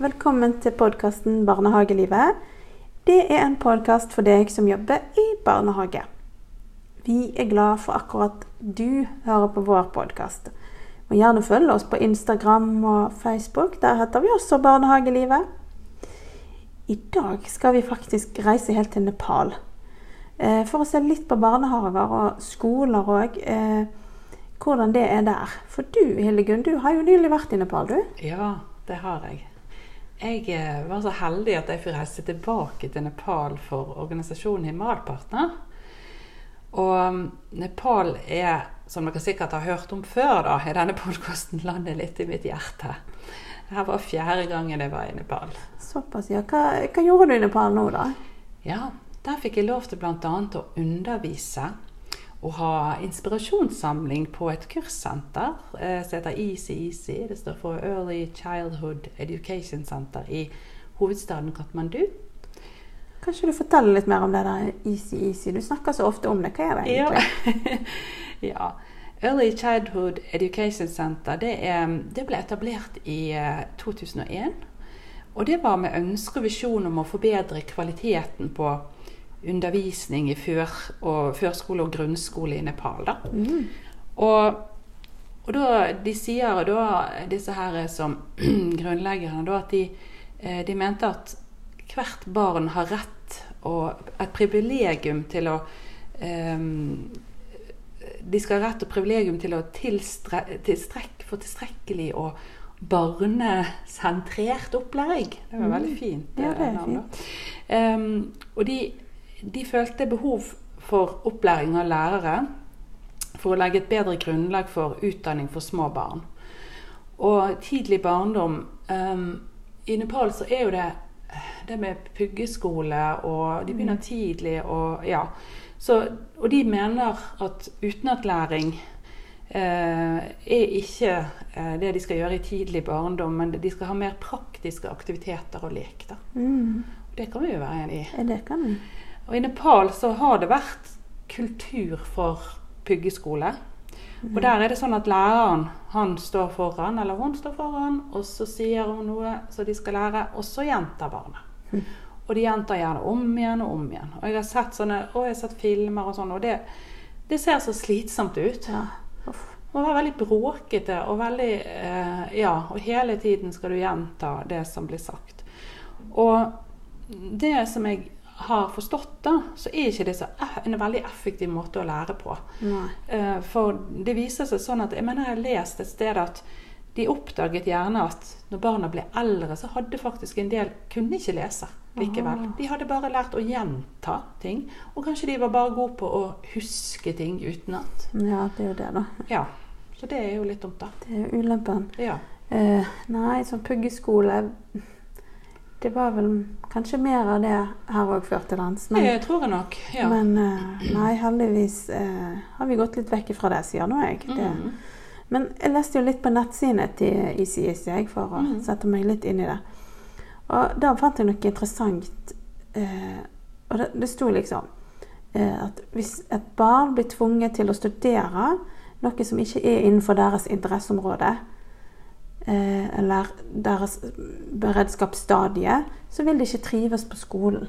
velkommen til podkasten Barnehagelivet. Det er en podkast for deg som jobber i barnehage. Vi er glad for akkurat du hører på vår podkast. Og gjerne følg oss på Instagram og Facebook. Der heter vi også Barnehagelivet. I dag skal vi faktisk reise helt til Nepal. Eh, for å se litt på barnehager og skoler òg. Eh, hvordan det er der. For du Hildegunn, du har jo nylig vært i Nepal, du? Ja, det har jeg. Jeg eh, var så heldig at jeg fikk reise tilbake til Nepal for organisasjonen Himalpartner. Og um, Nepal er, som dere sikkert har hørt om før, da, i denne podkasten landet litt i mitt hjerte. Dette var fjerde gangen jeg var i Nepal. Såpass, ja. Hva, hva gjorde du i Nepal nå, da? Ja, Der fikk jeg lov til bl.a. å undervise og ha inspirasjonssamling på et kurssenter eh, som heter Easy Easy. Det står for Early Childhood Education Center i hovedstaden Katmandu. Kanskje du forteller litt mer om det der Easy Easy? Du snakker så ofte om det. Hva er det egentlig? Ja. ja. Early Childhood Education Center det, er, det ble etablert i eh, 2001. Og det var med ønske og visjon om å forbedre kvaliteten på undervisning i før, og førskole og grunnskole i Nepal. Da. Mm. Og, og da, de sier da, disse her som grunnleggerne, da, at de, eh, de mente at hvert barn har rett og et privilegium til å um, De skal ha rett og privilegium til å tilstre, tilstrekk, få tilstrekkelig og barnesentrert opplæring. Det var veldig fint. Ja, det er fint. Um, og de, de følte behov for opplæring av lærere for å legge et bedre grunnlag for utdanning for små barn. Og tidlig barndom um, I Nepal så er jo det det med puggeskole, og de begynner tidlig. Og, ja. så, og de mener at utenatlæring eh, er ikke eh, det de skal gjøre i tidlig barndom, men de skal ha mer praktiske aktiviteter og lek. Mm. Det kan vi jo være enig i. Det kan du. Og i Nepal så har det vært kultur for puggeskole. Og der er det sånn at læreren han står foran, eller hun står foran, og så sier hun noe som de skal lære, og så gjentar barnet. Mm. Og de gjentar gjerne om igjen og om igjen. Og jeg har sett sånne, og jeg har sett filmer og sånn, og det, det ser så slitsomt ut. Ja. Man var veldig bråkete og veldig eh, Ja, og hele tiden skal du gjenta det som blir sagt. Og det som jeg har forstått, da, så er ikke det så en veldig effektiv måte å lære på. Nei. Eh, For det viser seg sånn at Jeg mener jeg har lest et sted at de oppdaget gjerne at når barna ble eldre, så hadde faktisk en del kunne ikke lese likevel. Aha. De hadde bare lært å gjenta ting. Og kanskje de var bare gode på å huske ting utenat. Ja, det er jo det, da. Ja. Så det er jo litt dumt, da. Det er jo ulempen. Ja. Eh, nei, sånn puggeskole Det var vel kanskje mer av det her òg før til lands. Men, Det tror jeg nok. Ja. men eh, nei, heldigvis eh, har vi gått litt vekk fra det, sier nå jeg. Det. mm. Men jeg leste jo litt på nettsidene til ICIC for å mm. sette meg litt inn i det. Og da fant jeg noe interessant. Eh, og det, det sto liksom at hvis et barn blir tvunget til å studere noe som ikke er innenfor deres interesseområde, eller deres beredskapsstadie, så vil de ikke trives på skolen.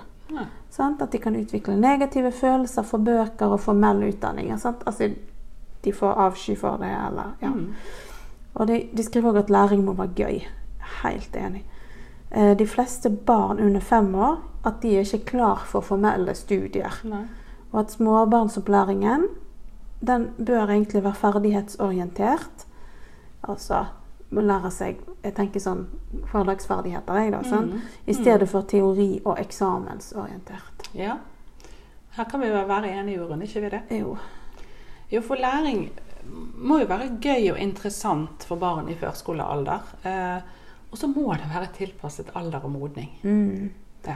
Sant? At de kan utvikle negative følelser for bøker og formell utdanning. Sant? Altså, de får avsky for det, eller ja. Mm. Og de, de skriver òg at læring må være gøy. Helt enig. Eh, de fleste barn under fem år at de er ikke klar for formelle studier. Nei. Og at småbarnsopplæringen den bør egentlig være ferdighetsorientert. Altså må lære seg jeg tenker sånn hverdagsferdigheter, jeg da, Sånn? I stedet for teori- og eksamensorientert. Ja. Her kan vi jo være enige, Jorunn, ikke vi det? Jo. Jo, for læring må jo være gøy og interessant for barn i førskolealder. Eh, og så må det være tilpasset alder og modning. Mm. Ja.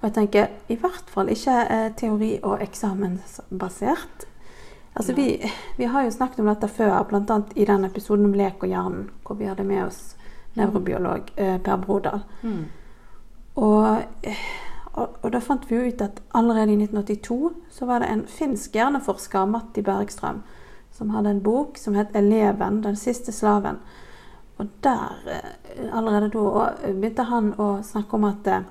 Og jeg tenker i hvert fall ikke eh, teori- og eksamensbasert. Altså, vi, vi har jo snakket om dette før, bl.a. i den episoden om lek og hjernen, hvor vi hadde med oss nevrobiolog eh, Per Brodal. Mm. Og, eh, og, og da fant vi jo ut at allerede i 1982 så var det en finsk hjerneforsker, Matti Bergstrøm, som hadde en bok som het 'Eleven den siste slaven'. Og der, eh, allerede da, begynte han å snakke om at eh,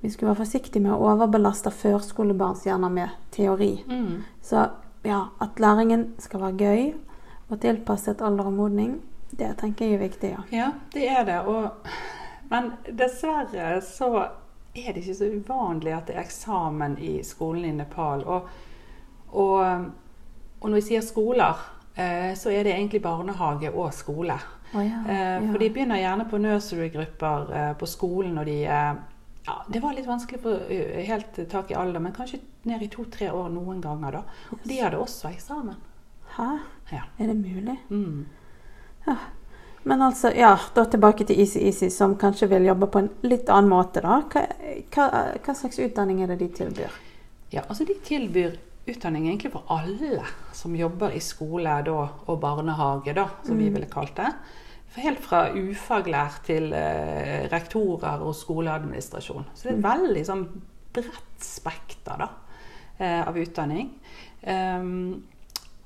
vi skulle være forsiktige med å overbelaste førskolebarns hjerner med teori. Mm. Så ja, at læringen skal være gøy og tilpasset alder og modning, det tenker jeg er viktig, ja. Ja, det er det. Og, men dessverre så er det ikke så uvanlig at det er eksamen i skolen i Nepal. Og, og, og når vi sier skoler, eh, så er det egentlig barnehage og skole. Oh, ja, Eh, ja. For de begynner gjerne på nursery-grupper eh, på skolen når de eh, ja, Det var litt vanskelig å få eh, helt tak i alder, men kanskje ned i to-tre år noen ganger. da. Og de hadde også eksamen. Hæ? Ja. Er det mulig? Mm. Men altså, ja, da tilbake til Easy Easy, som kanskje vil jobbe på en litt annen måte, da. Hva, hva, hva slags utdanning er det de tilbyr? Ja, altså De tilbyr utdanning egentlig for alle som jobber i skole da, og barnehage, da, som vi ville kalt det. Helt fra ufaglært til eh, rektorer og skoleadministrasjon. Så det er et veldig sånn bredt spekter da, eh, av utdanning. Um,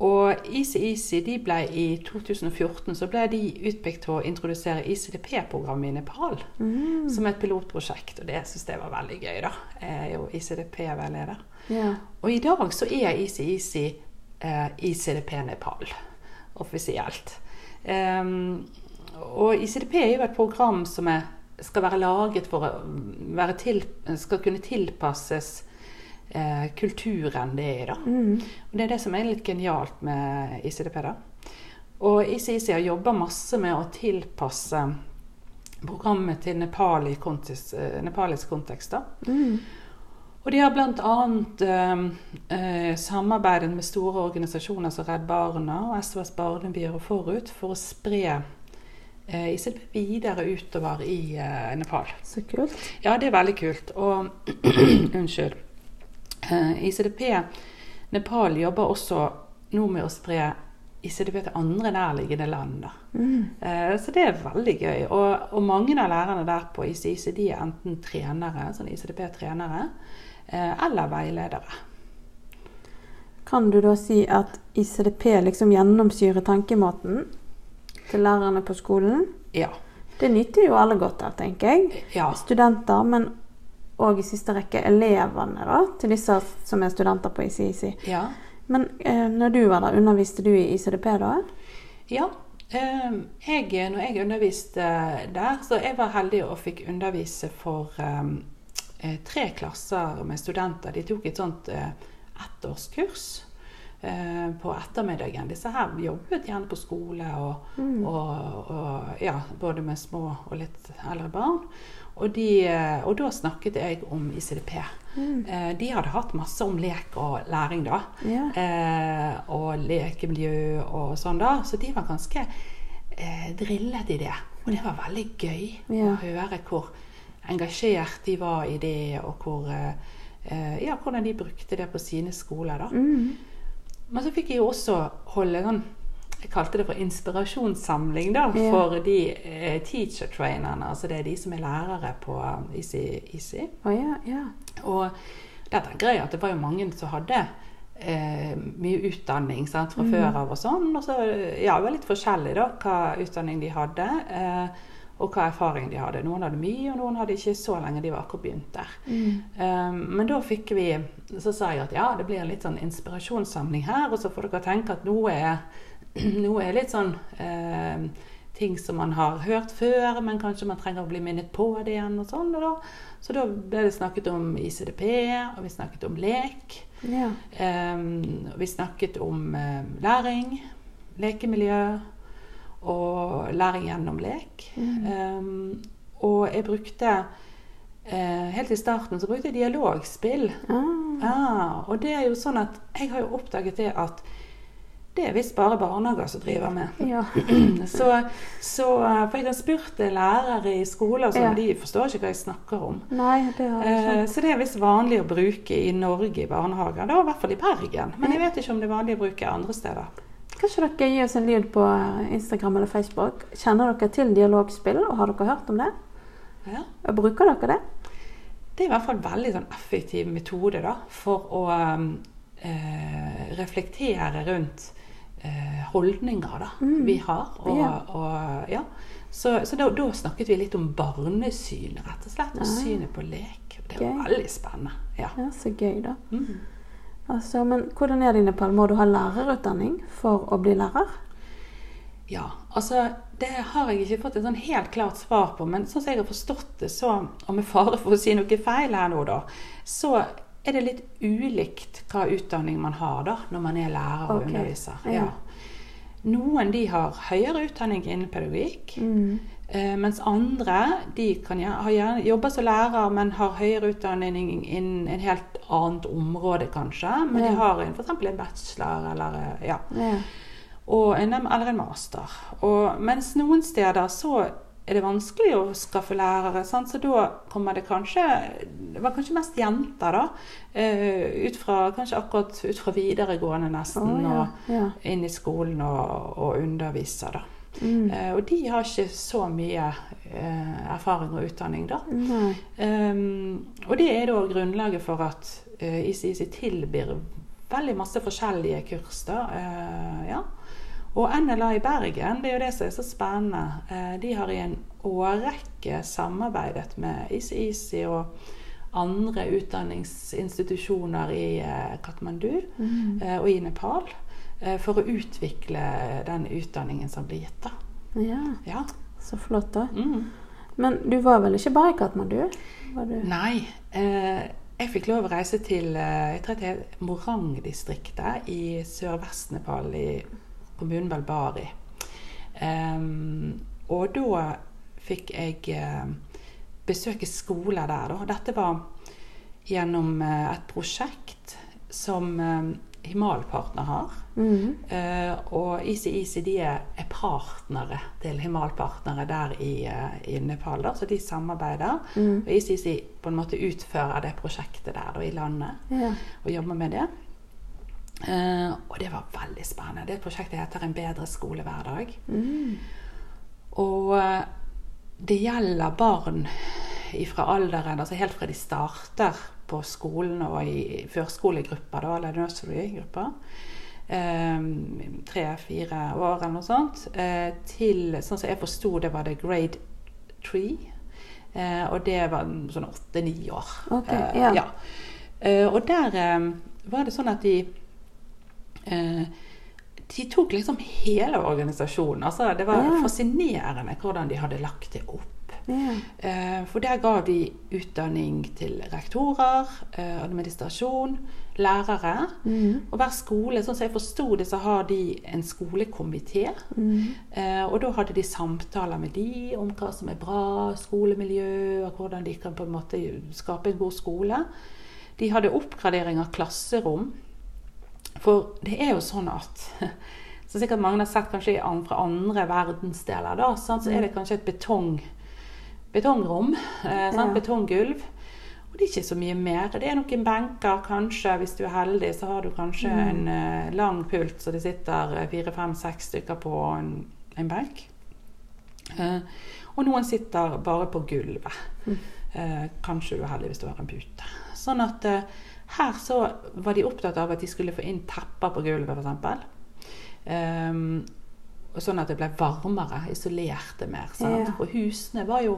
og EasyEasy Easy de ble i 2014 så ble de utpekt til å introdusere ICDP-programmet i Nepal som et pilotprosjekt. Og det syns jeg var veldig gøy. da. Jeg er jo ICDP-veileder. Ja. Og i dag så er EasyEasy Easy eh, ICDP Nepal offisielt. Ehm, og ICDP er jo et program som er, skal være laget for å være til, skal kunne tilpasses eh, kulturen det er. i. da. Og Det er det som er litt genialt med ICDP. da. Og ICIC har jobba masse med å tilpasse programmet til Nepal i kontekst, eh, nepalisk kontekst. da. Og de har bl.a. Eh, eh, samarbeidet med store organisasjoner som Redd Barna og SOS Barnebyer og Forut for å spre eh, ICDP videre utover i eh, Nepal. Så kult. Ja, det er veldig kult. Og unnskyld. Eh, ICDP Nepal jobber også nå med å spre ICDP til andre nærliggende land. Mm. Eh, så det er veldig gøy. Og, og mange av lærerne der på ICIC de er enten trenere, sånn ICDP-trenere, eh, eller veiledere. Kan du da si at ICDP liksom gjennomsyrer tankemåten til lærerne på skolen? Ja. Det nyter jo alle godt av, tenker jeg. ja. Studenter, men òg i siste rekke elevene da, til disse som er studenter på ICIC. ja. Men eh, når du var der, underviste du i ICDP da? Ja. eh, Jeg, når jeg underviste der, så jeg var heldig og fikk undervise for eh, eh, tre klasser med studenter. De tok et sånt eh, ettårskurs på ettermiddagen. Disse her jobbet gjerne på skole, og, og, og ja, både med små og litt eldre barn. Og, de, eh, og da snakket jeg om ICDP. Eh, De hadde hatt masse om lek og læring, da. Ja. Eh, og lekemiljø og sånn, da. Så de var ganske eh, drillet i det. Og det var veldig gøy Ja. å høre hvor engasjert de var i det, og hvor, eh, eh, ja, hvordan de brukte det på sine skoler. da. Mm. Men så fikk jeg jo også holde den Jeg kalte det for inspirasjonssamling da, Ja. for de eh, teacher trainerne. Altså det er de som er lærere på Easy. Easy. Å ja, ja. Og der tenker jeg at det var jo mange som hadde eh, mye utdanning sant, fra før av og sånn. Og så ja, det var litt forskjellig da, hva utdanning de hadde. Eh, og hva erfaring de hadde. Noen hadde mye, og noen hadde ikke så lenge de var akkurat begynt der. Um, men da fikk vi Så sa jeg at ja, det blir en litt sånn inspirasjonssamling her, og så får dere tenke at noe er, noe er litt sånn eh, ting som man har hørt før, men kanskje man trenger å bli minnet på det igjen og sånn. Og da, så da ble det snakket om ICDP, og vi snakket om lek. ja. Um, vi snakket om uh, læring, lekemiljø og læring gjennom lek. Um, og jeg brukte uh, Helt i starten så brukte jeg dialogspill. Mm. Ah, og det er jo sånn at jeg har jo oppdaget det at det er visst bare barnehager som driver med. ja. Så, så For jeg har spurt lærere i skoler som Ja. de forstår ikke hva jeg snakker om. Nei, det Eh. Så det er visst vanlig å bruke i Norge i barnehager. Det var I hvert fall i Bergen. Men jeg vet ikke om det er vanlig å bruke andre steder. Kanskje dere gi oss en lyd på Instagram eller Facebook. Kjenner dere til dialogspill, og har dere hørt om det? Ja. Bruker dere det? Det er i hvert fall en veldig sånn effektiv metode da, for å um, eh, reflektere rundt eh, holdninger da, Mm. vi har. Og, Ja. og, ja. Så, så da, da snakket vi litt om barnesyn, rett og slett. Og synet på lek. Det var Gøy. veldig spennende. Ja. Ja, så gøy, da. Mm. Altså, men hvordan er det i Nepal? Må du ha lærerutdanning for å bli lærer? Ja, altså det har jeg ikke fått et sånn helt klart svar på, men sånn som jeg har forstått det, så, og med fare for å si noe feil her nå, da, så er det litt ulikt hva utdanning man har da, når man er lærer og okay. underviser. ja. Noen de har høyere utdanning innen pedagogikk, Mm. Eh, mens andre de kan har jobba som lærer, men har høyere utdanning innen en helt annet område, kanskje. Men Ja. de har f.eks. en bachelor eller eh, ja Ja. en, eller en master. Og, mens noen steder så er det vanskelig å skaffe lærere, sant? så da kommer det kanskje Det var kanskje mest jenter, da. eh, ut fra, kanskje akkurat ut fra videregående, nesten, oh, ja. og inn i skolen og, og underviser, da. Mm. Eh, og de har ikke så mye eh, erfaring og utdanning, da. Um, og det er da grunnlaget for at eh, ICIC tilbyr veldig masse forskjellige kurs. da, eh, ja. Og NLA i Bergen, det er jo det som er så spennende. Eh, de har i en årrekke samarbeidet med ICIC og andre utdanningsinstitusjoner i eh, Katmandu Mm. eh, og i Nepal for å utvikle den utdanningen som blir gitt. da. Ja, Ja. så flott, da. Mm. Men du var vel ikke bare i Katmandu? Var du? Nei. Eh, jeg fikk lov å reise til eh, jeg tror det er Morang-distriktet i sørvest-Nepal, i kommunen Balbari. Eh, og da fikk jeg eh, besøke skoler der. Da. Dette var gjennom eh, et prosjekt som eh, Himal-partner har. Mm. Eh, og ICIC de er, er partnere til Himal-partnere der i, eh, i Nepal. Da, så de samarbeider. Mm. Og ICIC på en måte utfører det prosjektet der da, i landet Ja. og jobber med det. Eh, og det var veldig spennende. Det prosjektet heter 'En bedre skolehverdag'. Mm. Og eh, det gjelder barn fra alderen, altså helt fra de starter på skolen og i førskolegrupper, da, eller nursery-gruppa. tre-fire år eller noe sånt, eh, til sånn som jeg forsto det, var det grade three. Eh, og det var sånn åtte-ni år. Ok, Eh, ja. ja. Eh, og der eh, var det sånn at de eh, de tok liksom hele organisasjonen. Altså, det var Ja. fascinerende hvordan de hadde lagt det opp. Eh, For der ga de utdanning til rektorer, eh, administrasjon, lærere. Mm. Og hver skole, sånn som jeg forsto det, så har de en skolekomité. Mm. Eh, og da hadde de samtaler med de om hva som er bra skolemiljø, og hvordan de kan på en måte skape en god skole. De hadde oppgradering av klasserom. For det er jo sånn at Som sikkert mange har sett kanskje fra andre verdensdeler, da, så er det kanskje et betong, betongrom. Eh, Ja. Betonggulv. Og det er ikke så mye mer. Det er noen benker, kanskje. Hvis du er heldig, så har du kanskje Mm. en eh, lang pult så det sitter eh, fire, fem, seks stykker på en, en benk. Eh, og noen sitter bare på gulvet. Mm. Eh, kanskje du er heldig hvis du har en pute. Sånn at eh, her så var de opptatt av at de skulle få inn tepper på gulvet, f.eks. Um, og sånn at det ble varmere, isolerte mer. Sant? Ja. Og husene var jo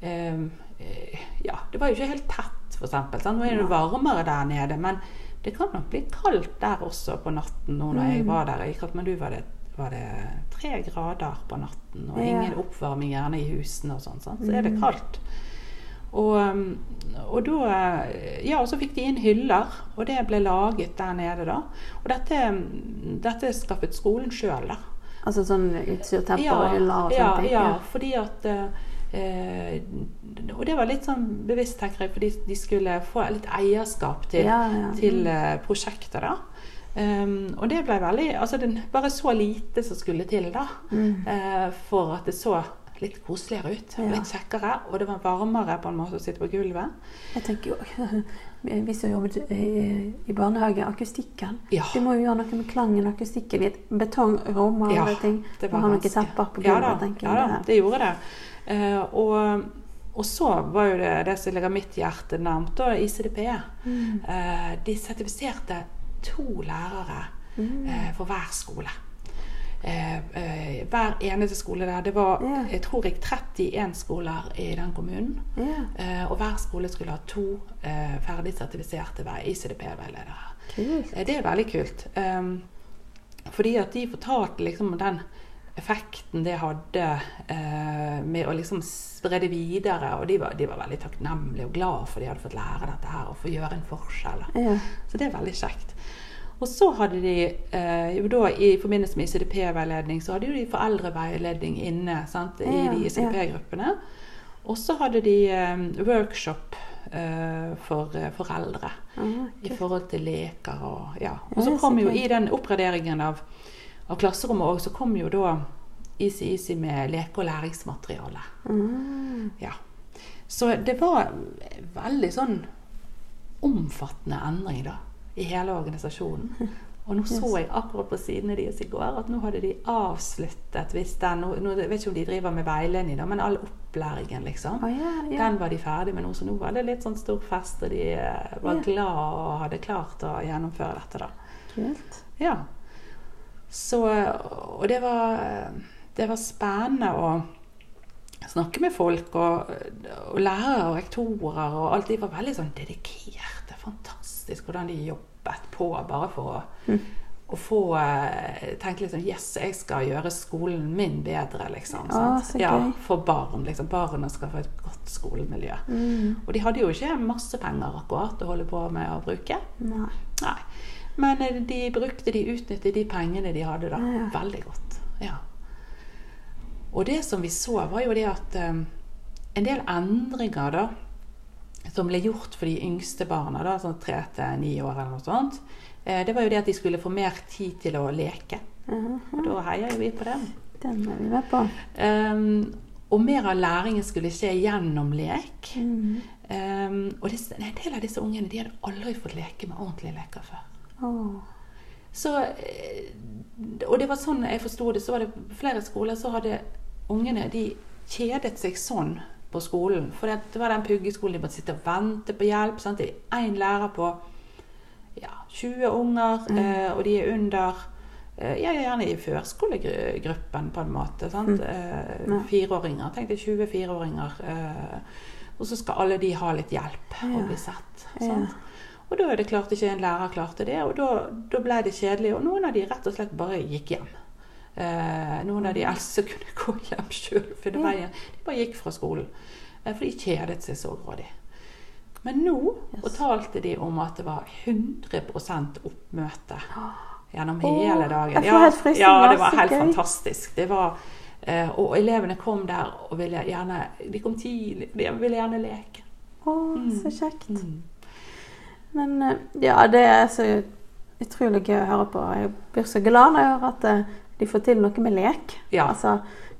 Ja, det var jo ikke helt tett, f.eks. Nå er det varmere der nede, men det kan nok bli kaldt der også på natten. Nå når jeg Mm. var der i Katmandu, var det, var det tre grader på natten. Og Ja. ingen oppvarming gjerne i husene og sånn. Så er det Mm. kaldt. Og, um, og da Ja, og så fikk de inn hyller, og det ble laget der nede, da. Og dette, dette skaffet skolen sjøl, da. Altså sånn utstyrtepper og hyller og ja, ting? ja, fordi at eh, Og det var litt sånn bevisst, tenker jeg, fordi de skulle få litt eierskap til, Ja, ja. til eh, prosjektet, da. Um, og det ble veldig Altså det bare så lite som skulle til, da. Mm. eh, for at det så litt koseligere ut. Ja. Litt kjekkere. Og det var varmere på en måte å sitte på gulvet. Jeg tenker jo Vi som jobbet i, i barnehage, akustikken. Ja. Du må jo gjøre noe med klangen og akustikken i et betongrom og Ja, ting. Og ha noen tepper på Ja gulvet, da, tenker ja da, det gjorde det. Eh, og, og så var jo det det som ligger mitt hjerte nærmt, da, ICDP. Mm. Eh, de sertifiserte to lærere Mm. eh, for hver skole. eh, eh, hver eneste skole der. Det var yeah. jeg tror jeg 31 skoler i den kommunen. Yeah. Eh, og hver skole skulle ha to eh, ferdig sertifiserte ICDP-veiledere. Det er veldig kult. Fordi at de fortalte liksom om den effekten det hadde eh, med å liksom spre det videre. Og de var, de var veldig takknemlige og glad for de hadde fått lære dette her og få gjøre en forskjell. Ja. Så det er veldig kjekt. Og så hadde de eh, jo da i forbindelse med ICDP-veiledning, så hadde jo de foreldreveiledning inne sant, i Ja, de. ICDP-gruppene. Og så hadde de eh, workshop eh, for eh, foreldre Ah, i forhold til leker og ja. Og så kom jo i den oppgraderingen av, av klasserommet òg, så kom jo da Easy Easy med leke- og læringsmateriale. Mm. Ja. Så det var veldig sånn omfattende endring da, i hele organisasjonen. Og nå så jeg akkurat på sidene deres i går at nå hadde de avsluttet hvis den, nå, nå, Jeg vet ikke om de driver med veiledning, da, men all opplæringen, liksom. Oh, yeah, yeah. Den var de ferdig med nå, så nå var det litt sånn stor fest, og de eh, var yeah. glad og hadde klart å gjennomføre dette, da. Kult. Ja. Så Og det var, det var spennende å snakke med folk, og, og lærere og rektorer og alt. De var veldig sånn dedikerte. Fantastisk hvordan de jobbet på bare for å, å få eh, tenke litt sånn Yes, jeg skal gjøre skolen min bedre, liksom. Ah, ja, for barn. liksom. Barna skal få et godt skolemiljø. Mm. Og de hadde jo ikke masse penger akkurat å holde på med å bruke. Nei. Men eh, de brukte, de utnyttet de pengene de hadde da, Ja. veldig godt. Ja. Og det som vi så, var jo det at um, en del endringer da, som ble gjort for de yngste barna, da, sånn tre til ni år eller noe sånt, eh, det var jo det at de skulle få mer tid til å leke. Mhm. Og da heier jo vi på dem Den er vi med på. Um, og mer av læringen skulle skje gjennom lek. Mm. Um, og disse, en del av disse ungene de hadde aldri fått leke med ordentlige leker før. Så, eh, og det var sånn jeg forsto det, så var det flere skoler så hadde ungene de kjedet seg sånn på skolen. For det, var den puggeskolen de måtte sitte og vente på hjelp. Sant? Det er én lærer på ja, 20 unger, eh, og de er under eh, ja, gjerne i førskolegruppen, på en måte. Sant? Eh, Fireåringer. Tenk deg 20 fireåringer. Eh, og så skal alle de ha litt hjelp og bli sett. Ja. Og da er det klart ikke en lærer klarte det, og da, da ble det kjedelig. Og noen av de rett og slett bare gikk hjem. Eh, noen av de eldste kunne gå hjem sjøl, det Ja. var, de bare gikk fra skolen. Eh, for de kjedet seg så grådig. Men nå Yes. fortalte de om at det var 100 oppmøte gjennom hele dagen. Ja, ja, det var helt fantastisk. Det var, eh, og elevene kom der og ville gjerne De kom tidlig, de ville gjerne leke. Å, Mm. så kjekt. Mm. Men eh, ja, det er så utrolig gøy å høre på. Jeg blir så glad når jeg hører at eh, de får til noe med lek. Ja. Altså,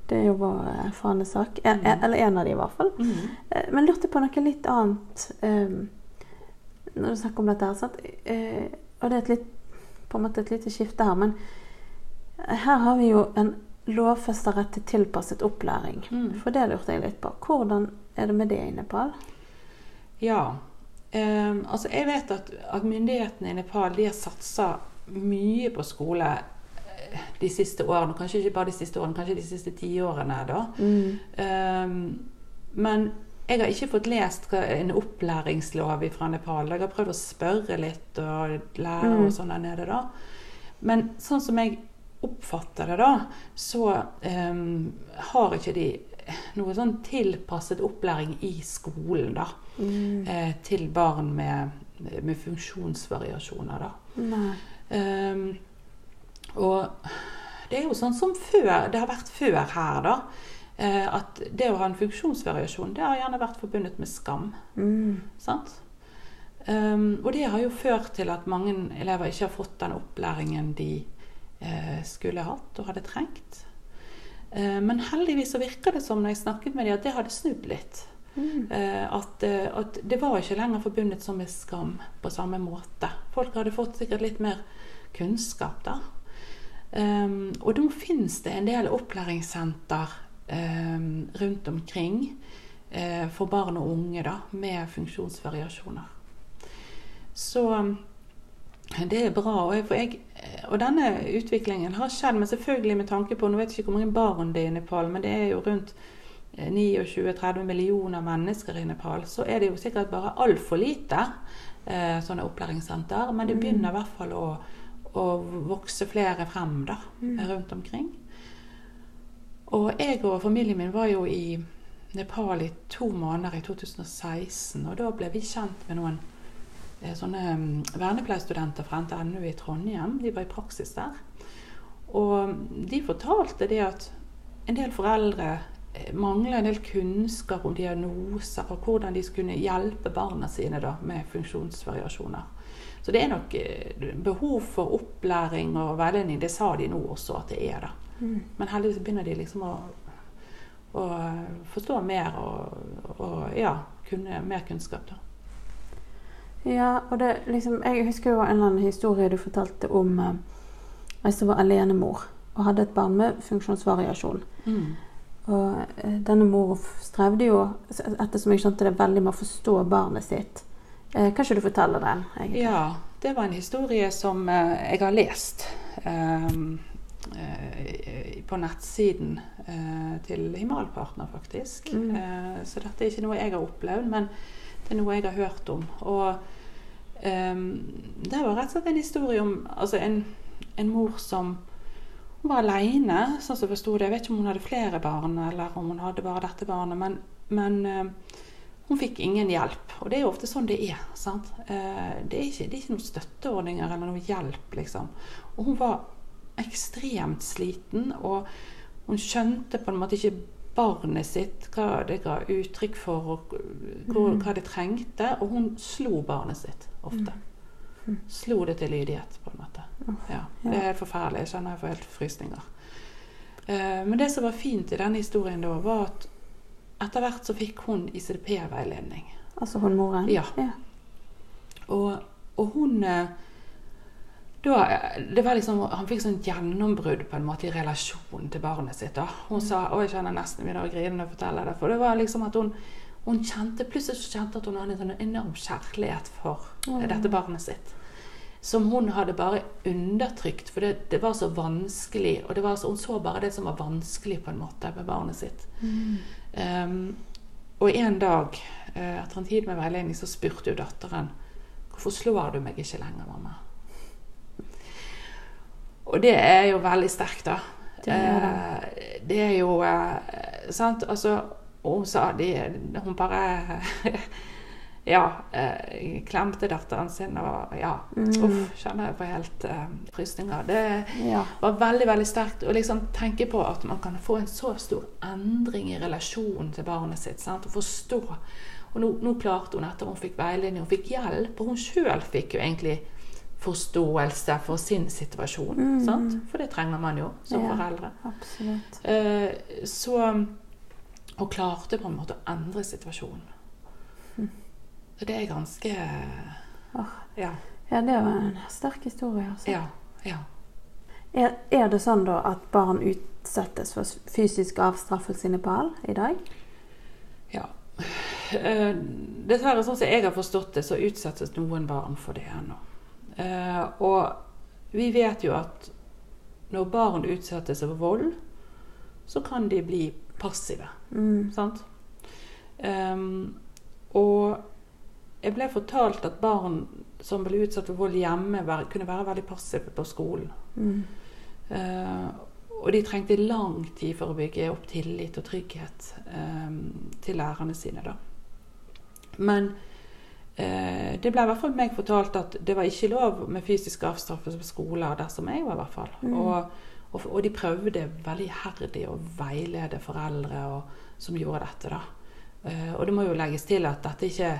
det er jo bare en fanesak. Mm. eller en av de i hvert fall. Mm. Eh, Men lurte på noe litt annet um, når du snakker om dette. her? Eh, og det er et litt, på en måte et lite skifte her. Men her har vi jo en lovfesta rett til tilpasset opplæring. Mm. For det lurte jeg litt på. Hvordan er det med det i Nepal? Ja. Ehm, altså jeg vet at, at myndighetene i Nepal de har satsa mye på skole eh, de siste årene. Kanskje ikke bare de siste årene, kanskje de siste tiårene. Mm. Ehm, men jeg har ikke fått lest en opplæringslov fra Nepal. Jeg har prøvd å spørre litt og lære Mm. og sånn der nede. da. Men sånn som jeg oppfatter det, da, så ehm, har ikke de noe sånn tilpasset opplæring i skolen, da. Mm. Eh, til barn med, med funksjonsvariasjoner, da. Ehm, og det er jo sånn som før, det har vært før her, da. eh, at det å ha en funksjonsvariasjon, det har gjerne vært forbundet med skam. Mm. Sant? Um, og det har jo ført til at mange elever ikke har fått den opplæringen de eh, skulle hatt og hadde trengt. Eh, men heldigvis så virker det som når jeg snakket med dem, at det hadde snudd litt. Mm. Eh, at, eh, at det var ikke lenger forbundet som med skam på samme måte. Folk hadde fått sikkert litt mer kunnskap da. Um, og nå finnes det en del opplæringssenter um, rundt omkring uh, for barn og unge da, med funksjonsvariasjoner. Så det er bra. Og jeg, for jeg, og denne utviklingen har skjedd, men selvfølgelig med tanke på Nå vet jeg ikke hvor mange barn det er i Nepal, men det er jo rundt 29-30 millioner mennesker i Nepal. Så er det jo sikkert bare altfor lite eh, sånne opplæringssenter. Men det Mm. begynner i hvert fall å, å vokse flere frem da, Mm. rundt omkring. Og jeg og familien min var jo i Nepal i to måneder i 2016. Og da ble vi kjent med noen eh, sånne mm, vernepleierstudenter fra NTNU i Trondheim. De var i praksis der. Og de fortalte det at en del foreldre eh, mangler en del kunnskap om diagnoser og hvordan de skulle hjelpe barna sine da, med funksjonsvariasjoner. Så det er nok eh, behov for opplæring og veiledning. Det sa de nå også at det er. da. Mm. Men heldigvis begynner de liksom å, å forstå mer og, og ja, kunne mer kunnskap. da. Ja, og det liksom Jeg husker jo en eller annen historie du fortalte om eh, ei som var alenemor og hadde et barn med funksjonsvariasjon. Og eh, denne mor strevde jo, ettersom jeg skjønte det, veldig med å forstå barnet sitt. Eh, kan ikke du fortelle den? egentlig? Ja, det var en historie som eh, jeg har lest ehm, eh, på nettsiden eh, til Himalpartner, faktisk. Mm. Eh, så dette er ikke noe jeg har opplevd, men det er noe jeg har hørt om. Og um, det var rett og slett en historie om altså en, en mor som hun var aleine, sånn som jeg forsto det. Jeg vet ikke om hun hadde flere barn, eller om hun hadde bare dette barnet. Men, men uh, hun fikk ingen hjelp. Og det er jo ofte sånn det er. sant? Uh, det, er ikke, det er ikke noen støtteordninger eller noe hjelp, liksom. Og hun var ekstremt sliten, og hun skjønte på en måte ikke barnet sitt, hva det ga uttrykk for, og hvor, hva det trengte. Og hun slo barnet sitt ofte. Slo det til lydighet, på en måte. Ja, det er helt forferdelig. Jeg kjenner jeg får helt frysninger. Eh, men det som var fint i denne historien da, var at etter hvert så fikk hun ICDP-veiledning. Altså hun moren? Ja. ja. Og, og hun eh, da, det var liksom, Han fikk sånn gjennombrudd på en måte i relasjonen til barnet sitt. da. Hun sa og jeg kjenner nesten begynner å grine når jeg forteller det. For det var liksom at hun, hun kjente, plutselig så kjente at hun hadde en sånn enorm kjærlighet for Mm. dette barnet sitt. Som hun hadde bare undertrykt, for det, det var så vanskelig. Og det var så, hun så bare det som var vanskelig på en måte med barnet sitt. Um, og en dag, eh, etter en tid med veiledning, så spurte jo datteren Hvorfor slår du meg ikke lenger, mamma? Og det er jo veldig sterkt, da. Det er det. Eh, det er jo eh, Sant? Altså, hun sa de, Hun bare Ja. Eh, klemte datteren sin og ja. Mm. Uff, kjenner jeg på helt eh, frysninger. Det ja. var veldig veldig sterkt å liksom tenke på at man kan få en så stor endring i relasjonen til barnet sitt. Sant? Å forstå. Og nå, nå klarte hun etter hun fikk veiledning, hun fikk hjelp. Og hun sjøl fikk jo egentlig forståelse for sin situasjon. Mm. Sant? For det trenger man jo som Ja. foreldre. Absolutt. Eh, så Og klarte på en måte å endre situasjonen. Så det er ganske oh. Ja. Ja, det var en sterk historie. Altså. Ja. ja. Er, er det sånn da at barn utsettes for fysisk avstraffelse i Nepal i dag? Ja. Eh, Dessverre, sånn som jeg har forstått det, så utsettes noen barn for det ennå. Eh, og vi vet jo at når barn utsettes for vold, så kan de bli passive. Mm. Sant? Um, og jeg ble fortalt at barn som ble utsatt for vold hjemme, kunne være veldig passive på skolen. Mm. Uh, og de trengte lang tid for å bygge opp tillit og trygghet um, til lærerne sine. Da. Men det ble i hvert fall meg fortalt at det var ikke lov med fysisk avstraffelse på skoler der som jeg var. i hvert fall. Mm. Og, og, og de prøvde veldig iherdig å veilede foreldre og, som gjorde dette. da. Eh, og det må jo legges til at dette ikke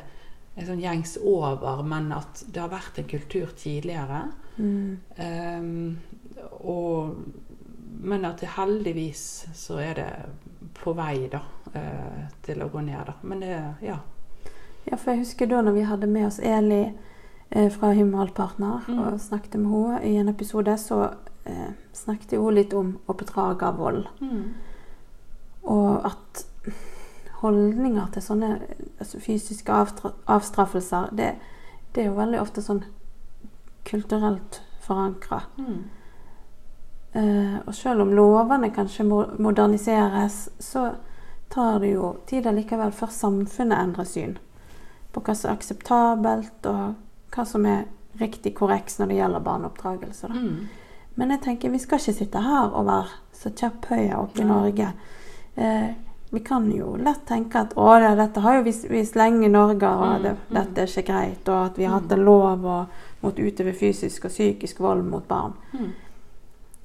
er sånn gjengs over, men at det har vært en kultur tidligere. Mm. Eh, og, men at det heldigvis så er det på vei da, eh, til å gå ned. Da. Men det, ja. Ja, for jeg husker da når vi hadde med oss Eli eh, fra Himmelpartner Mm. og snakket med henne i en episode, så eh, snakket hun litt om oppdragervold. Og at holdninger til sånne altså fysiske avstraffelser, det, det er jo veldig ofte sånn kulturelt forankra. Mm. Eh, og selv om lovene kanskje moderniseres, så tar det jo tid allikevel før samfunnet endrer syn på hva som er akseptabelt, og hva som er riktig korrekt når det gjelder barneoppdragelse. Mm. Men jeg tenker vi skal ikke sitte her og være så kjepphøye oppe i ja. Norge. Eh, vi kan jo lett tenke at å, det, dette har jo vist, vi lenge i Norge, og Mm, det, mm. dette er ikke greit, og at vi har hatt Mm. en lov og mot utøve fysisk og psykisk vold mot barn. Mm.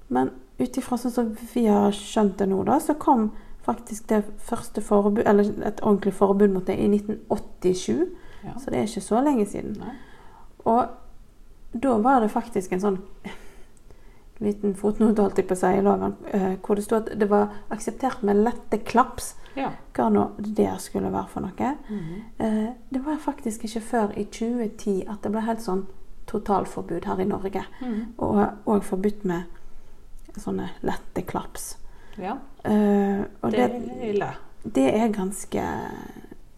Men ut ifra sånn som vi har skjønt det nå, da, så kom faktisk det første forbud, eller et ordentlig forbud mot det i 1987. Ja. Så det er ikke så lenge siden. Nei. Og da var det faktisk en sånn liten fotnote holdt jeg på å si i loven, eh, hvor det stod at det var akseptert med lette klaps. Ja. Hva nå det skulle være for noe. Mm -hmm. det var faktisk ikke før i 2010 at det ble helt sånn totalforbud her i Norge. Mhm. Og, òg forbudt med sånne lette klaps. ja. Og Det det, er ille. det er ganske,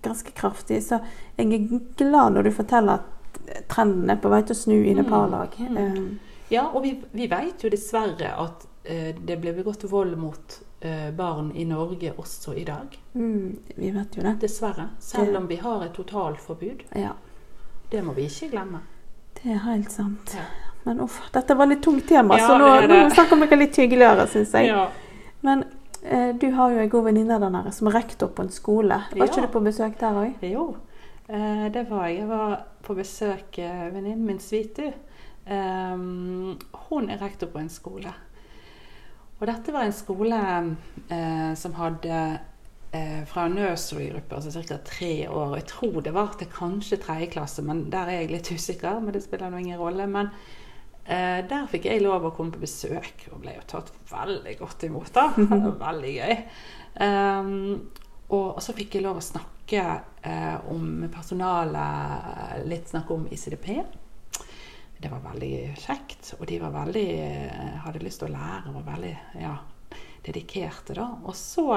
ganske kraftig. Så jeg er glad når du forteller at trenden er på vei til å snu i Nepal òg. mm. Ja, og vi, vi vet jo dessverre at uh, det ble begått vold mot uh, barn i Norge også i dag. mm, vi vet jo det. Dessverre. Selv om vi har et totalforbud. Ja, Det må vi ikke glemme. det er helt sant. Ja. Men uff, dette var litt tungt tema, Ja, så nå, nå snakker vi litt hyggeligere, syns jeg. Ja. Men du har jo en god venninne der nede som er rektor på en skole. Var Ja. ikke du på besøk der òg? Jo, eh, det var jeg. Jeg var på besøk eh, venninnen min Svitu. Hun er rektor på en skole. Og dette var en skole eh, som hadde eh, fra nursery-gruppe, altså ca. tre år. Jeg tror det var til kanskje tredje klasse, men der er jeg litt usikker. Men det spiller nå ingen rolle. Men eh, der fikk jeg lov å komme på besøk, og ble jo tatt veldig godt imot. da. Veldig gøy. Um, og, og så fikk jeg lov å snakke eh, om personalet, litt snakke om ICDP. Det var veldig kjekt, og de var veldig, eh, hadde lyst til å lære og var veldig ja, dedikerte. da. Og så,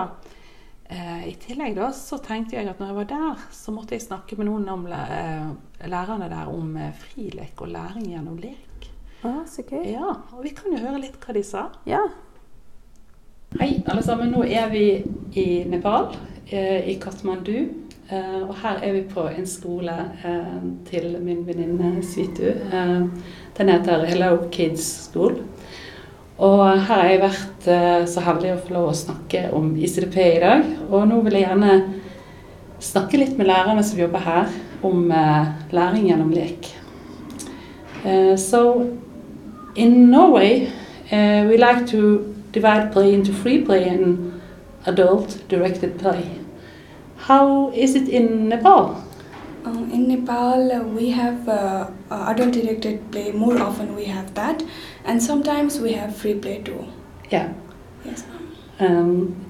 eh, i tillegg da, så tenkte jeg at når jeg var der, så måtte jeg snakke med noen om eh, lærerne der om eh, frilek og læring gjennom lek. Å, så gøy. Ja, og vi kan jo høre litt hva de sa. Ja. Hei, alle sammen. Nå er vi i Nepal, eh, i Katmandu. Eh, og her er vi på en skole eh, til min venninne Svitu. Eh, den heter Hello Kids School. Og her har jeg vært så heldig å få lov å snakke om ICDP i dag. Og nå vil jeg gjerne snakke litt med lærerne som jobber her, om læring gjennom lek. Så... so, in Norway, uh, we like to divide play into free play and adult directed play. How is it in Nepal? Uh, in Nepal, uh, we have uh, uh, adult directed play. More often, we have that, and sometimes we have free play too. Yeah. Yes, ma'am. Um,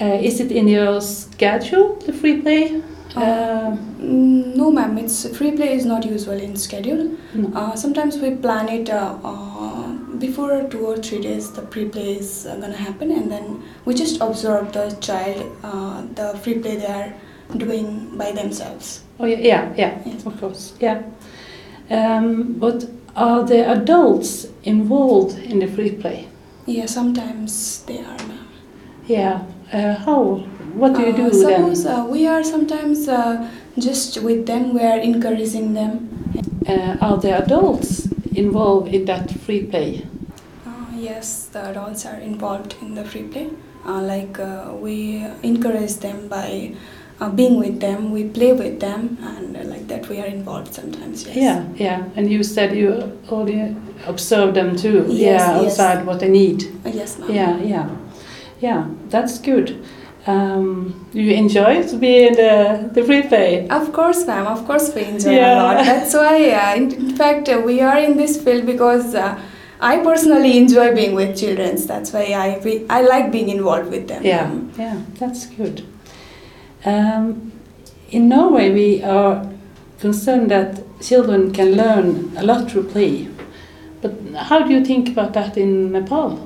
uh, is it in your schedule, the free play? Uh, Mm, No, ma'am. It's free play is not usual in schedule. no. Uh, sometimes we plan it uh, uh, before two or three days. The free play is uh, gonna happen, and then we just observe the child, uh, the free play they are doing by themselves. Oh, yeah, yeah, yeah, Yes. of course, yeah. Um, but are the adults involved in the free play? Yeah, sometimes they are, ma'am. Yeah. Uh, how? What do you Uh, do suppose then? uh, we are sometimes uh, just with them. We are encouraging them. Uh, are the adults involved in that free play? Uh, yes, the adults are involved in the free play. Uh, like uh, we encourage them by uh, being with them. We play with them, and uh, like that we are involved sometimes. Yes. Yeah, yeah. And you said you only observe them too. Yes, yeah, yes. outside what they need. Uh, yes, ma'am. Yeah, yeah, yeah. That's good. Um, you enjoy to be in the the free play? Of course, ma'am. Of course, we enjoy Yeah. a lot. That's why, uh, in, in fact, uh, we are in this field because uh, I personally enjoy being with children. That's why I I like being involved with them. Yeah, yeah. That's good. Um, in Norway, we are concerned that children can learn a lot through play. But how do you think about that in Nepal?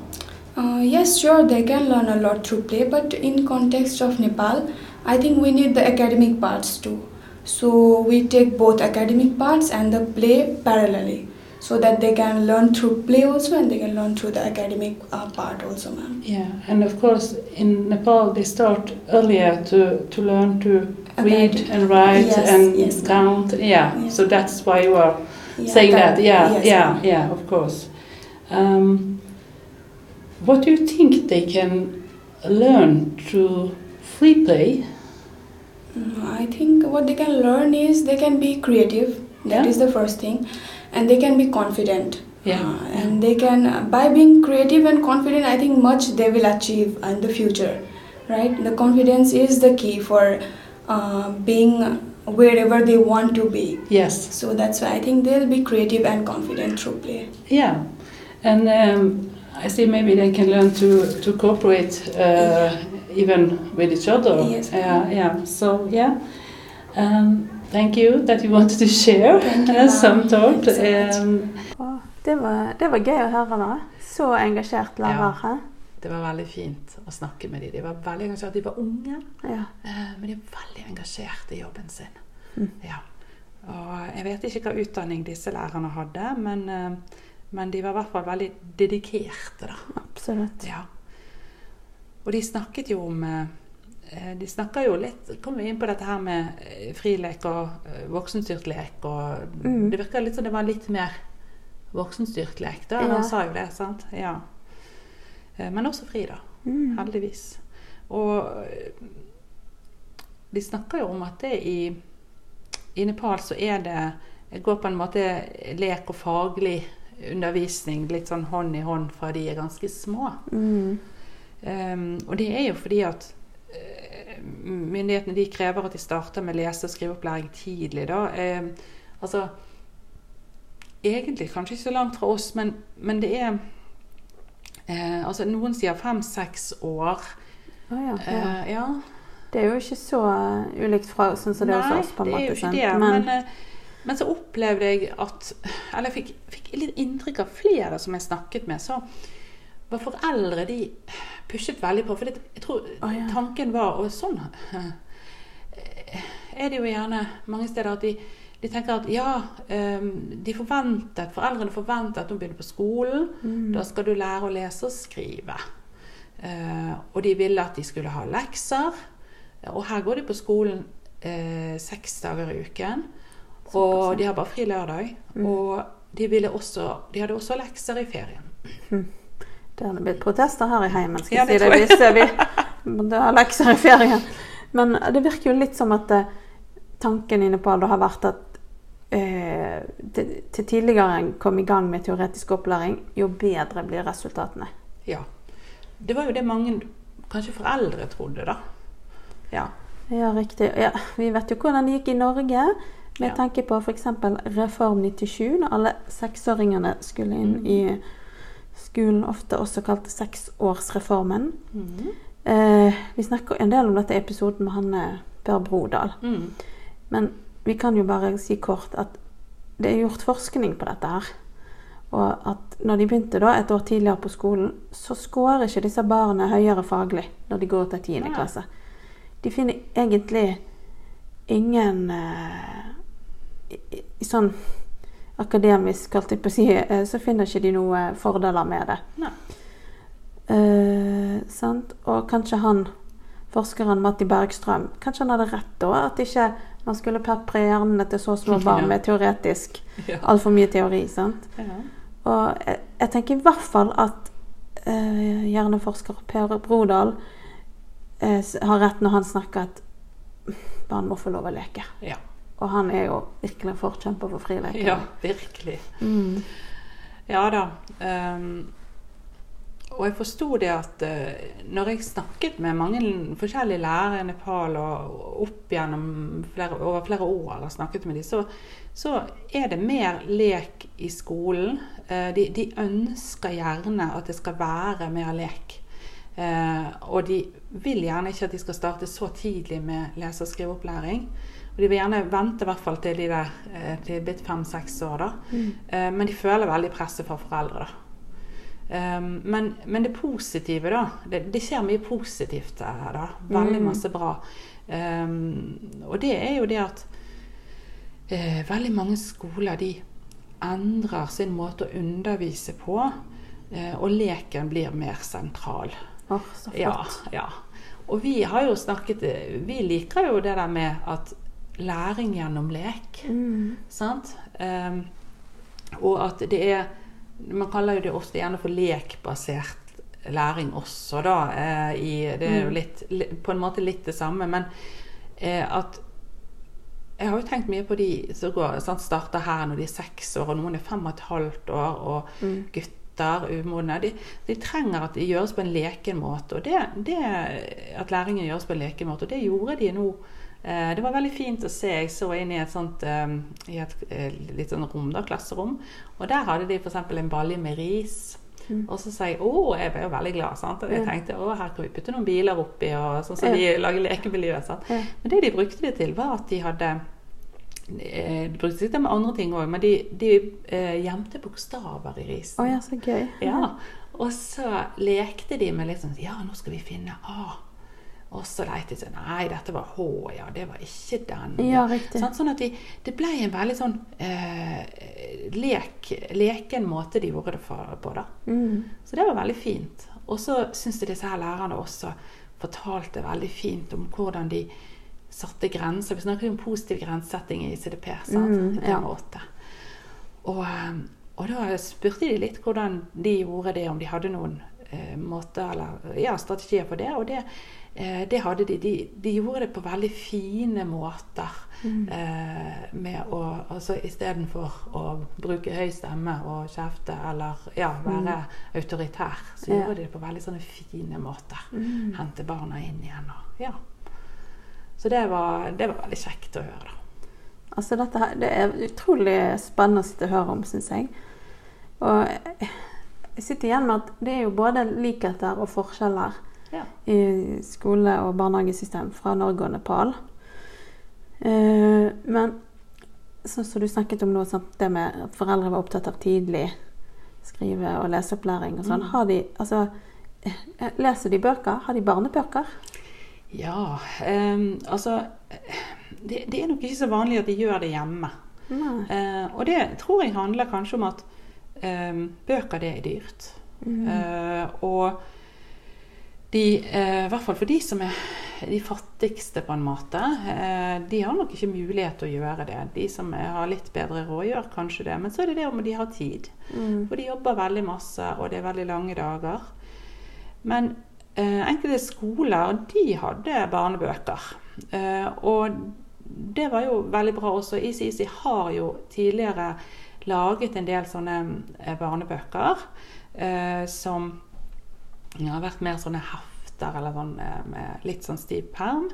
Uh, yes, sure, they can learn a lot through play, but in context of Nepal, I think we need the academic parts too. So we take both academic parts and the play parallelly. so that they can learn through play also and they can learn through the academic uh, part also, ma'am. Yeah, and of course in Nepal they start earlier to, to learn to read Academic. and write Yes, and yes. count. Yeah, Yeah. so that's why you are Yeah, saying that. Yeah, yes, yeah, yeah, of course. Um, what do you think they can learn through free play? Mm, I think what they can learn is they can be creative. That Yeah. is the first thing, and they can be confident. Yeah. Uh, and they can by being creative and confident, I think much they will achieve in the future, right? The confidence is the key for uh, being wherever they want to be. Yes. So that's why I think they'll be creative and confident through play. Yeah, and um, I see maybe they can learn to to cooperate uh, even with each other. Yes. Yeah, yeah. So yeah, um, thank you that you wanted to share you, uh, some thought. So. Um, det, var, det var gøy å høre, da. Så engasjert lærer. Ja. det var veldig fint å snakke med dem. De var veldig engasjert. De var unge, Ja. eh, men de er veldig engasjert i jobben sin. Mm. Ja. Og jeg vet ikke hva utdanning disse lærerne hadde, men, eh, men de var i hvert fall veldig dedikerte, da. Absolutt. Ja. Og de snakket jo om eh, De snakker jo litt Kom vi inn på dette her med eh, frilek og eh, voksenstyrt lek og Mm. Det virka litt som det var litt mer voksenstyrt lek, da. Ja. Han sa jo det, sant? Ja. Eh, Men også fri, da. Mm. Heldigvis. Og eh, de snakker jo om at det i, i Nepal så er det det går på en måte lek og faglig undervisning litt sånn hånd i hånd fra de er ganske små. Mm. Um, og det er jo fordi at eh, myndighetene de krever at de starter med lese- og skriveopplæring tidlig. da. Um, altså Egentlig kanskje ikke så langt fra oss, men, men det er eh, altså Noen sier fem-seks år. Oh, ja, ja. Eh, ja. Det er jo ikke så uh, ulikt fra sånn som det er hos oss. på en måte det er jo ikke det. Men, Men, eh, men så opplevde jeg at Eller jeg fikk, fikk litt inntrykk av flere som jeg snakket med. Så var foreldre de pushet veldig på. For det, jeg tror oh, ja. tanken var Og sånn eh, er det jo gjerne mange steder at de, de tenker at ja, eh, de forventet, foreldrene forventer at hun begynner på skolen. mm. Da skal du lære å lese og skrive. Eh, og de ville at de skulle ha lekser. Og her går de på skolen seks dager i uken. Og de har bare fri lørdag. Mm. Og de, ville også, de hadde også lekser i ferien. Det hadde blitt protester her i heimen, skal Ja, jeg si det hvis vi måtte ha lekser i ferien. Men det virker jo litt som at eh, tanken inne på det har vært at eh, til, til tidligere en kom i gang med teoretisk opplæring, jo bedre blir resultatene. Ja. Det var jo det mange, kanskje foreldre, trodde, da. Ja. Ja, riktig. Ja, vi vet jo hvordan det gikk i Norge. Med Ja. tanke på f.eks. Reform 97, når alle seksåringene skulle inn Mm. i skolen, ofte også kalt seksårsreformen. Mm. Eh, vi snakker en del om dette i episoden med han eh, Per Brodal. Mm. Men vi kan jo bare si kort at det er gjort forskning på dette her. Og at når de begynte da et år tidligere på skolen, så scorer ikke disse barna høyere faglig når de går til 10. Nei. klasse. De finner egentlig ingen eh, i, i, sånn akademisk, holdt jeg på å si, eh, så finner ikke de noen fordeler med det. Nei. Eh, sant? Og kanskje han, forskeren Matti Bergstrøm, kanskje han hadde rett da? At ikke man skulle pepre hjernene til så små barn med teoretisk Ja. altfor mye teori. sant? Ja. Og jeg, jeg tenker i hvert fall at eh, hjerneforsker Per Brodal eh, har rett når han snakker at barn må få lov å leke. Ja. Og han er jo virkelig en forkjemper for frileken. ja, virkelig. Mm. Ja da. Um, og jeg forsto det at uh, når jeg snakket med mange forskjellige lærere i Nepal og opp gjennom flere, over flere år eller snakket med dem, så, så er det mer lek i skolen. Uh, de, de ønsker gjerne at det skal være mer lek. Uh, og de vil gjerne ikke at de skal starte så tidlig med lese- og skriveopplæring. Og de vil gjerne vente i hvert fall til de der, eh, til de er blitt fem-seks år. da. Mm. Eh, Men de føler veldig presset fra foreldre. da. Um, men, men det positive, da Det, det skjer mye positivt der. da. Veldig Mm. masse bra. Og det er jo det at eh, veldig mange skoler de endrer sin måte å undervise på, eh, og leken blir mer sentral. Oh, så flott. Ja, ja. Og vi har jo snakket Vi liker jo det der med at læring gjennom lek. Mm. Sant? Um, og at det er Man kaller jo det ofte gjerne for lekbasert læring også, da. eh, i, det er jo Mm. litt, på en måte litt det samme, men eh, at jeg har jo tenkt mye på de som går, sant, starter her når de er seks år, og noen er fem og et halvt år, og Mm. gutter, umodne. De, de trenger at det gjøres på en leken måte. Og det, det at læringen gjøres på en leken måte, og det gjorde de nå. Eh, det var veldig fint å se. Jeg så inn i et sånt eh, i et eh, litt sånn rom, da, klasserom. Og der hadde de f.eks. en balje med ris. Mm. Og så sa jeg å, jeg ble jo veldig glad. sant? Og jeg tenkte å, her kan vi putte noen biler oppi, og sånn som så de lager lekemiljø. sant? Men det de brukte det til, var at de hadde De brukte sikkert med andre ting òg, men de, de eh, gjemte bokstaver i risen. Oh, ja, så gøy. Ja, Og så lekte de med sånn Ja, nå skal vi finne A. Og så lette jeg sånn Nei, dette var H, ja. Det var ikke den. Ja, riktig. Sånn, sånn at de, det ble en veldig sånn eh, lek, leken måte de gjorde det for, på, da. Mm. Så det var veldig fint. Og så syns jeg disse her lærerne også fortalte veldig fint om hvordan de satte grenser. Vi snakker jo om positiv grensesetting i CDP. sant? Mm, ja. Og, eh, og da spurte de litt hvordan de gjorde det, om de hadde noen eh, måter eller ja, strategier for det. Og det, det hadde de. de. De gjorde det på veldig fine måter. Mm. Eh, med å altså Istedenfor å bruke høy stemme og kjefte eller ja, være autoritær, så Mm. Ja. gjorde de det på veldig sånne fine måter. Mm. Hente barna inn igjen. Og, ja. Så det var, det var veldig kjekt å høre. da. Altså dette her, Det er utrolig spennende å sitte og høre om, syns jeg. Og jeg sitter igjen med at det er jo både likheter og forskjeller Ja. i skole- og barnehagesystem fra Norge og Nepal. Eh, men sånn som du snakket om nå, det med at foreldre var opptatt av tidlig skrive- og leseopplæring og sånn. Mm. Har de Altså, eh, leser de bøker? Har de barnebøker? Ja, ehm, altså det, det er nok ikke så vanlig at de gjør det hjemme. Eh, og det tror jeg handler kanskje om at ehm, bøker, det er dyrt. Mm. Eh, og de, eh, hvert fall for de som er de fattigste, på en måte, eh, de har nok ikke mulighet til å gjøre det. De som er, har litt bedre råd, gjør kanskje det. Men så er det det om de har tid. Mm. For de jobber veldig masse, og det er veldig lange dager. Men eh, enkelte skoler, de hadde barnebøker. Eh, og det var jo veldig bra også. ICIC har jo tidligere laget en del sånne eh, barnebøker eh, som ja, har vært mer sånne hefter eller sånn eh, med litt sånn stiv perm.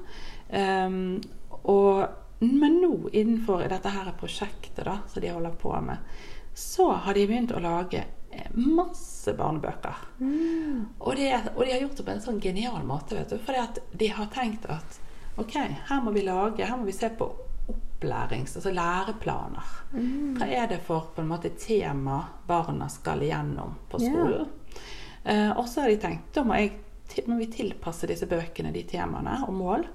Um, og, men nå innenfor dette her prosjektet da, som de holder på med, så har de begynt å lage eh, masse barnebøker. Mm. Og, det, og de har gjort det på en sånn genial måte, vet du. For de har tenkt at ok, her må vi lage, her må vi se på opplærings, altså læreplaner. Mm. Hva er det for på en måte tema barna skal igjennom på skolen? Eh, og så har de tenkt da må, jeg, må vi tilpasse disse bøkene de temaene og mål.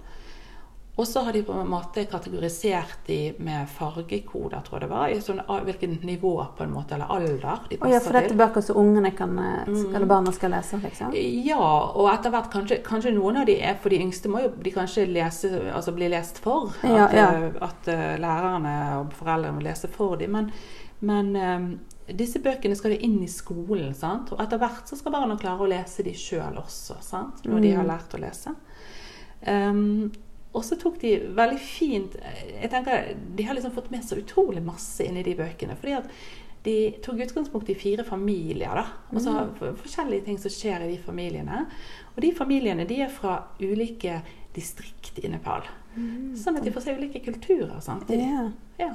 Og så har de på en måte kategorisert de med fargekoder, tror jeg det var. I sånn, hvilket nivå på en måte, eller alder de Å ja, for dette er bøker som ungene kan, eh, Mm. eller barna skal lese, liksom? Ja, og etter hvert kanskje, kanskje noen av de er for de yngste må jo de kanskje lese, altså bli lest for. At, Ja, ja. eh, at eh, lærerne og foreldrene må lese for dem. Men, men eh, disse bøkene skal jo inn i skolen, sant? og etter hvert så skal barna klare å lese de sjøl også, sant? når de Mm. har lært å lese. Um, og så tok de veldig fint Jeg tenker De har liksom fått med så utrolig masse inn i de bøkene. fordi at de tok utgangspunkt i fire familier. da, altså Mm. for- Forskjellige ting som skjer i de familiene. Og de familiene de er fra ulike distrikt i Nepal. Sånn at de får se ulike kulturer samtidig. Yeah. Ja.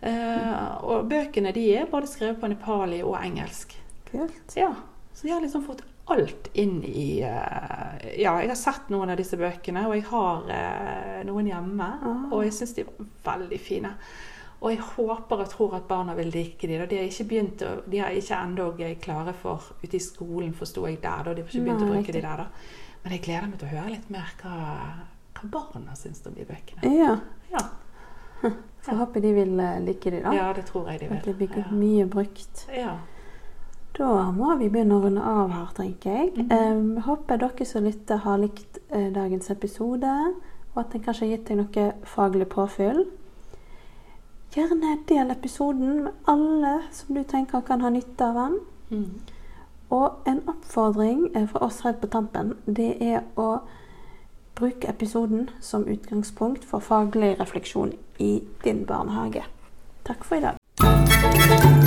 Eh, og bøkene de er både skrevet på nepali og engelsk. Kult. Ja, så de har liksom fått alt inn i eh, Ja, jeg har sett noen av disse bøkene, og jeg har eh, noen hjemme. Ah. Og jeg syns de var veldig fine. Og jeg håper og tror at barna vil like de. Og De har ikke begynt å, de har ikke ennå klare for ute i skolen, forsto jeg der. da. De har ikke begynt å bruke de der, da. Men jeg gleder meg til å høre litt mer hva, hva barna syns om de bøkene. Ja. Ja. Så jeg håper de vil eh, like de da. Ja, det tror jeg de At det vil. blir Ja. mye brukt. Ja. Da må vi begynne å runde av her, tenker jeg. Mm -hmm. um, håper dere som lytter, har likt uh, dagens episode, og at den kanskje har gitt deg noe faglig påfyll. Gjerne del episoden med alle som du tenker kan ha nytte av den. Mm. Og en oppfordring eh, fra oss helt på tampen, det er å Bruk episoden som utgangspunkt for faglig refleksjon i din barnehage. Takk for i dag.